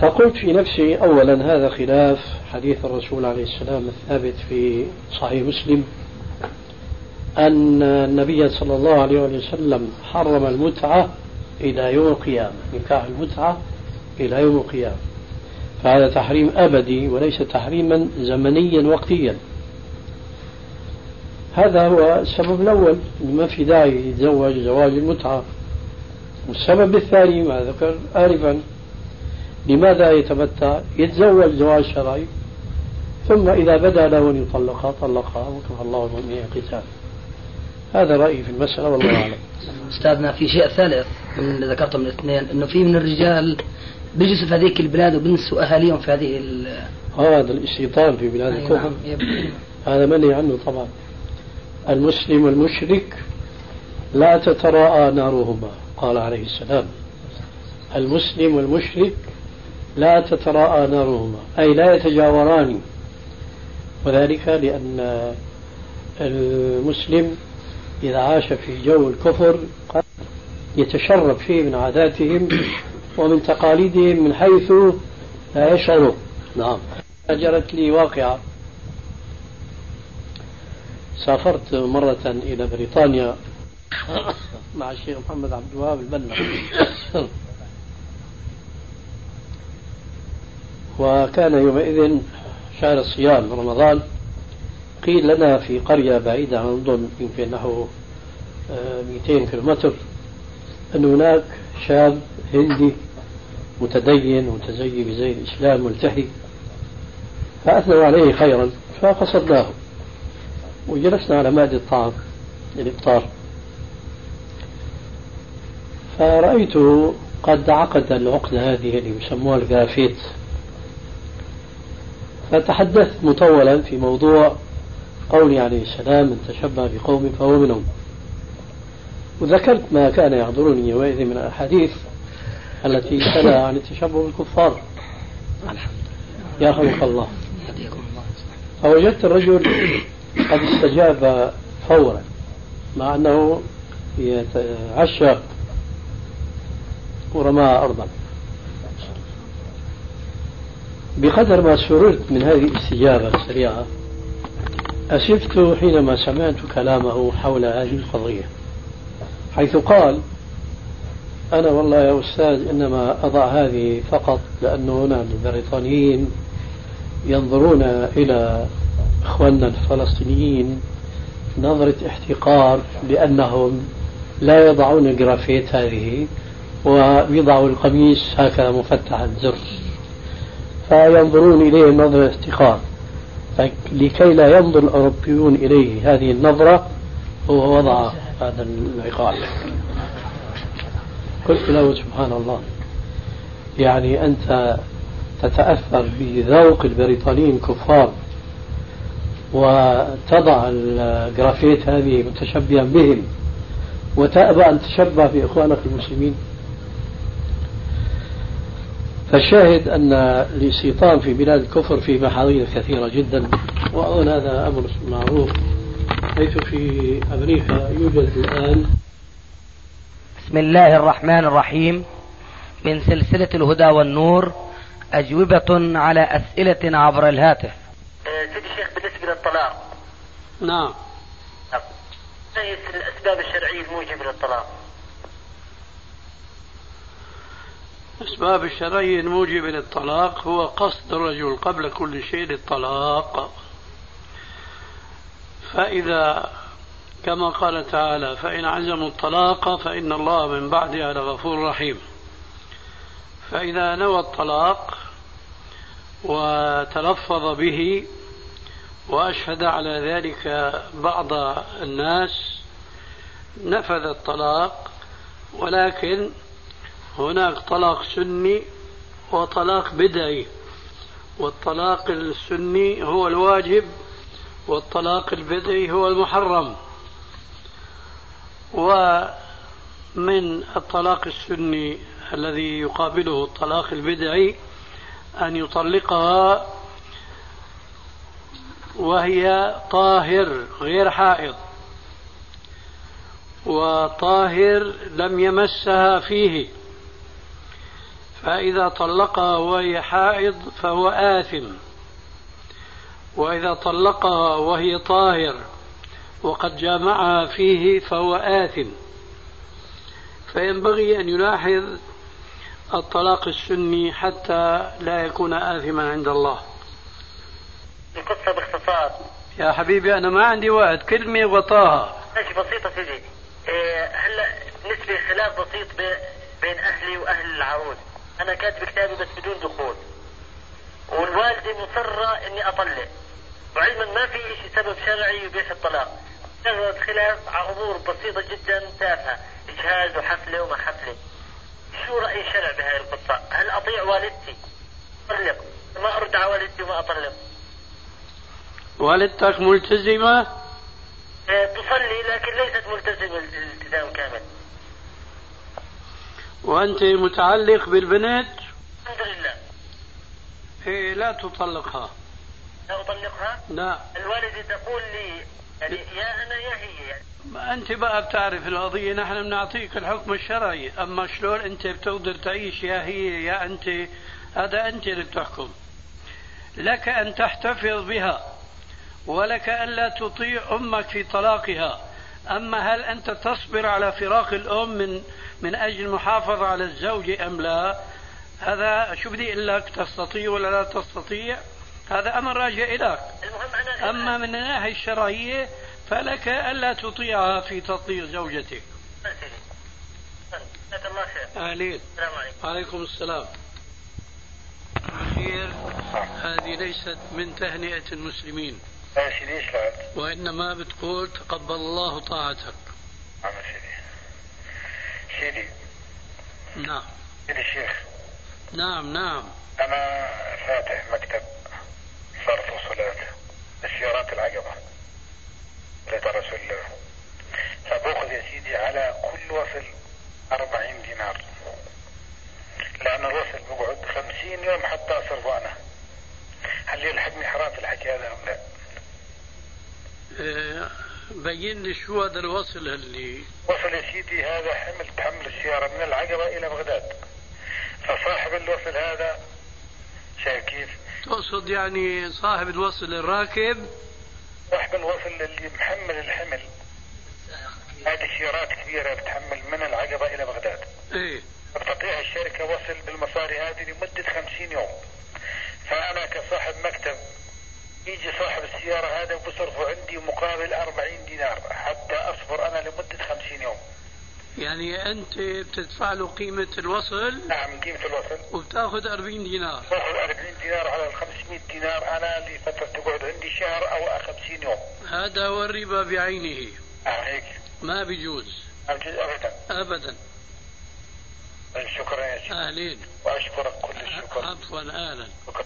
فقلت في نفسي أولا هذا خلاف حديث الرسول عليه السلام الثابت في صحيح مسلم أن النبي صلى الله عليه وسلم حرم المتعة إلى يوم القيامة نكاح المتعة إلى يوم القيامة. فهذا تحريم أبدي وليس تحريما زمنيا وقتيا. هذا هو السبب الأول ما في داعي يتزوج زواج المتعة. والسبب الثاني ما ذكر آنفا لماذا يتمتع؟ يتزوج زواج شرعي. ثم إذا بدا له أن يطلقها طلقها وكفى الله المؤمنين قتال. هذا رأيي في المسألة والله أعلم. أستاذنا في شيء ثالث من اللي ذكرته من الاثنين أنه في من الرجال بيجلسوا في هذيك البلاد وبنسوا أهاليهم في هذه ال هذا الاستيطان في بلاد الكفر نعم هذا منهي عنه طبعا. المسلم والمشرك لا تتراءى نارهما قال عليه السلام. المسلم والمشرك لا تتراءى نارهما أي لا يتجاوران. وذلك لأن المسلم إذا عاش في جو الكفر قد يتشرب شيء من عاداتهم ومن تقاليدهم من حيث لا يشعر. نعم. جرت لي واقعة. سافرت مرة إلى بريطانيا مع الشيخ محمد عبد الوهاب البنا. وكان يومئذ شهر الصيام رمضان. قيل لنا في قرية بعيدة عن لندن يمكن نحو 200 كيلومتر أن هناك شاب هندي متدين متزي بزي الإسلام ملتحي فأثنوا عليه خيرا فقصدناه. وجلسنا على مائدة الطعام الإفطار. فرأيته قد عقد العقدة هذه اللي يسموها الجافيت فتحدثت مطولا في موضوع قوله عليه السلام من تشبه بقوم فهو منهم. وذكرت ما كان يحضرني يومئذ من الأحاديث التي تنهى عن التشبه بالكفار. خلق الله. فوجدت الرجل قد استجاب فورا مع أنه يتعشى ورماها أرضا. بقدر ما سررت من هذه الاستجابة السريعة أسفت حينما سمعت كلامه حول هذه القضية حيث قال أنا والله يا أستاذ إنما أضع هذه فقط لأنه هنا البريطانيين ينظرون إلى إخواننا الفلسطينيين نظرة احتقار لأنهم لا يضعون الجرافيت هذه ويضعوا القميص هكذا مفتحا زر. فينظرون إليه نظرة احتقار لكي لا ينظر الأوروبيون إليه هذه النظرة هو وضع هذا العقال. قلت له سبحان الله يعني أنت تتأثر بذوق البريطانيين الكفار وتضع الجرافيت هذه متشبها بهم وتأبى أن تشبه بإخوانك المسلمين. فالشاهد أن الاستيطان في بلاد الكفر في محاضير كثيرة جدا وأظن هذا أمر معروف حيث في أمريكا يوجد الآن. بسم الله الرحمن الرحيم. من سلسلة الهدى والنور أجوبة على أسئلة عبر الهاتف. آه، سيدي الشيخ بالنسبة للطلاق. نعم. ما هي الأسباب الشرعية الموجبة للطلاق؟ الأسباب الشرعية الموجبة للطلاق هو قصد الرجل قبل كل شيء للطلاق. فإذا كما قال تعالى فإن عزموا الطلاق فإن الله من بعدها لغفور رحيم. فإذا نوى الطلاق وتلفظ به وأشهد على ذلك بعض الناس نفذ الطلاق ولكن هناك طلاق سني وطلاق بدعي. والطلاق السني هو الواجب والطلاق البدعي هو المحرم. ومن الطلاق السني الذي يقابله الطلاق البدعي أن يطلقها وهي طاهر غير حائض. وطاهر لم يمسها فيه. فإذا طلقها وهي حائض فهو آثم. وإذا طلقها وهي طاهر وقد جامعها فيه فهو آثم. فينبغي أن يلاحظ الطلاق السني حتى لا يكون آثما عند الله. القصة باختصار يا حبيبي أنا ما عندي وقت كلمة وطاها ماشي بسيطة سيدي. إيه، هلا بالنسبة خلاف بسيط بين أهلي وأهل العروس أنا كاتب كتابي بس بدون دخول. والوالدة مصرة إني أطلق وعلما ما في شيء سبب شرعي يبيح الطلاق. مجرد خلاف على أمور بسيطة جدا تافهة. إجهاز وحفلة وما حفلة. شو رأي الشرع بهذه القصة؟ هل أطيع والدتي؟ أطلق. ما أرد على والدتي وما أطلق. والدتك ملتزمة؟ إيه، تصلي لكن ليست ملتزمة الالتزام كامل. وأنت متعلق بالبنت؟ الحمد لله إيه لا تطلقها. لا أطلقها؟ لا. الوالدة تقول لي يعني يا أنا يا هي يعني. ما أنت بقى بتعرف القضية نحن بنعطيك الحكم الشرعي. أما شلون أنت بتقدر تعيش يا هي يا أنت هذا أنت اللي بتحكم. لك أن تحتفظ بها ولك ألا تطيع أمك في طلاقها. أما هل أنت تصبر على فراق الأم من من أجل المحافظة على الزوج أم لا؟ هذا شو بدي أقول لك تستطيع ولا لا تستطيع؟ هذا أمر راجع إليك. أما من الناحية الشرعية فلك ألا تطيعها في تطليق زوجتك. الله خير. أهلين. السلام عليكم. وعليكم السلام. خير هذه ليست من تهنئة المسلمين. ليش وإنما بتقول تقبل الله طاعتك. سيدي. نعم. سيدي الشيخ. نعم نعم. أنا فاتح مكتب صرف وصولات السيارات العقبة بيت رسول الله. فباخذ يا سيدي على كل وصل أربعين دينار. لأن الوصل بقعد خمسين يوم حتى أصرفه أنا. هل يلحقني حرام في الحكي هذا أم لا؟ إيه، بين لي شو هذا الوصل اللي وصل يا سيدي هذا حمل تحمل السيارة من العقبة إلى بغداد. فصاحب الوصل هذا شايف كيف؟ تقصد يعني صاحب الوصل الراكب؟ صاحب الوصل اللي محمل الحمل. هذه سيارات كبيرة بتحمل من العقبة إلى بغداد. إيه. بتعطيها الشركة وصل بالمصاري هذه لمدة خمسين يوم. فأنا كصاحب مكتب يجي صاحب السيارة هذا وبصرفه عندي مقابل أربعين دينار حتى أصبر أنا لمدة خمسين يوم. يعني أنت بتدفع له قيمة الوصل؟ نعم قيمة الوصل. وبتاخذ 40 دينار. باخذ 40 دينار على ال 500 دينار أنا لفترة تقعد عندي شهر أو 50 يوم. هذا هو الربا بعينه. نعم هيك. ما بيجوز أبجد أبدا. أبدا. شكرا يا سيدي. أهلين وأشكرك كل الشكر. عفوا أهلا شكرا.